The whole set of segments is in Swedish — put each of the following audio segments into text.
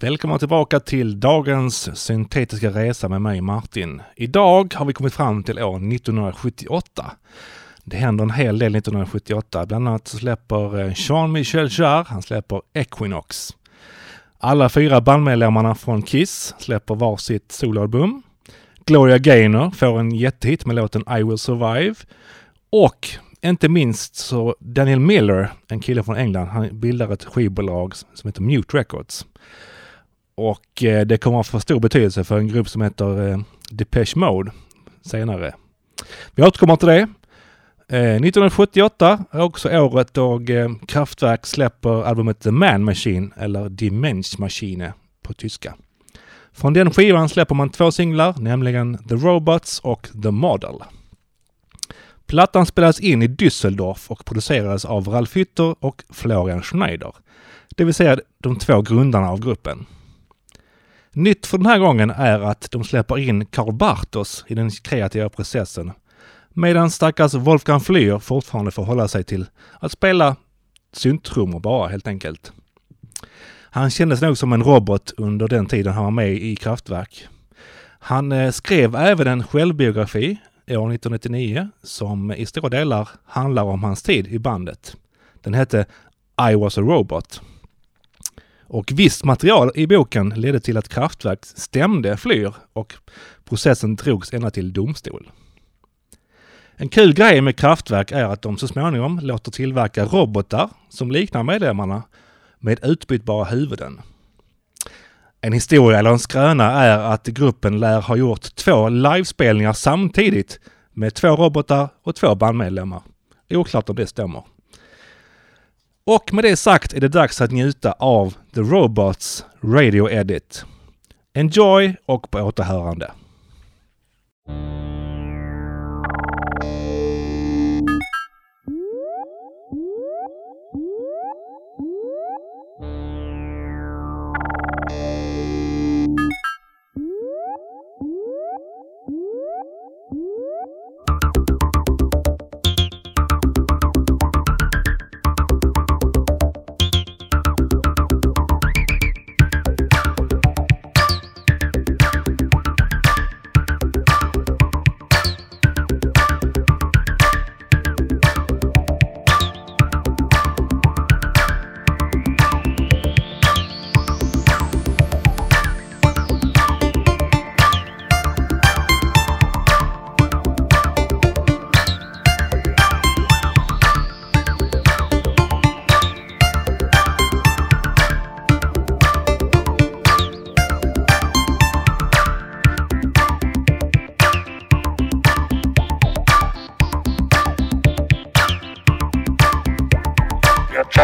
Välkomna tillbaka till dagens syntetiska resa med mig Martin. Idag har vi kommit fram till år 1978. Det händer en hel del 1978. Bland annat så släpper eh, Jean-Michel Jarre, han släpper Equinox. Alla fyra bandmedlemmarna från Kiss släpper varsitt soloalbum. Gloria Gaynor får en jättehit med låten I will survive. Och inte minst så Daniel Miller, en kille från England, han bildar ett skivbolag som heter Mute Records. Och eh, det kommer att få stor betydelse för en grupp som heter eh, Depeche Mode senare. Vi återkommer till det. Eh, 1978 är också året då Kraftwerk släpper albumet The Man Machine eller Die Machine på tyska. Från den skivan släpper man två singlar, nämligen The Robots och The Model. Plattan spelades in i Düsseldorf och producerades av Ralf Hütter och Florian Schneider. Det vill säga de två grundarna av gruppen. Nytt för den här gången är att de släpper in Karl Bartos i den kreativa processen. Medan stackars Wolfgang Flür fortfarande får hålla sig till att spela synttrummor bara helt enkelt. Han kändes nog som en robot under den tiden han var med i Kraftwerk. Han eh, skrev även en självbiografi år 1999 som i stora delar handlar om hans tid i bandet. Den hette I was a robot. Och visst material i boken ledde till att Kraftwerk stämde Flyr och processen drogs ända till domstol. En kul grej med Kraftwerk är att de så småningom låter tillverka robotar som liknar medlemmarna med utbytbara huvuden. En historia eller en skröna är att gruppen lär ha gjort två livespelningar samtidigt med två robotar och två bandmedlemmar. Oklart om det stämmer. Och med det sagt är det dags att njuta av The Robots Radio Edit. Enjoy och på återhörande.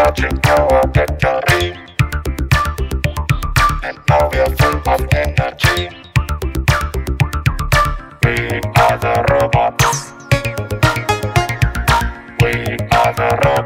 Charging our battery. And now we are full of energy. We are the robots. We are the robots.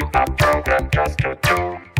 do a program just to do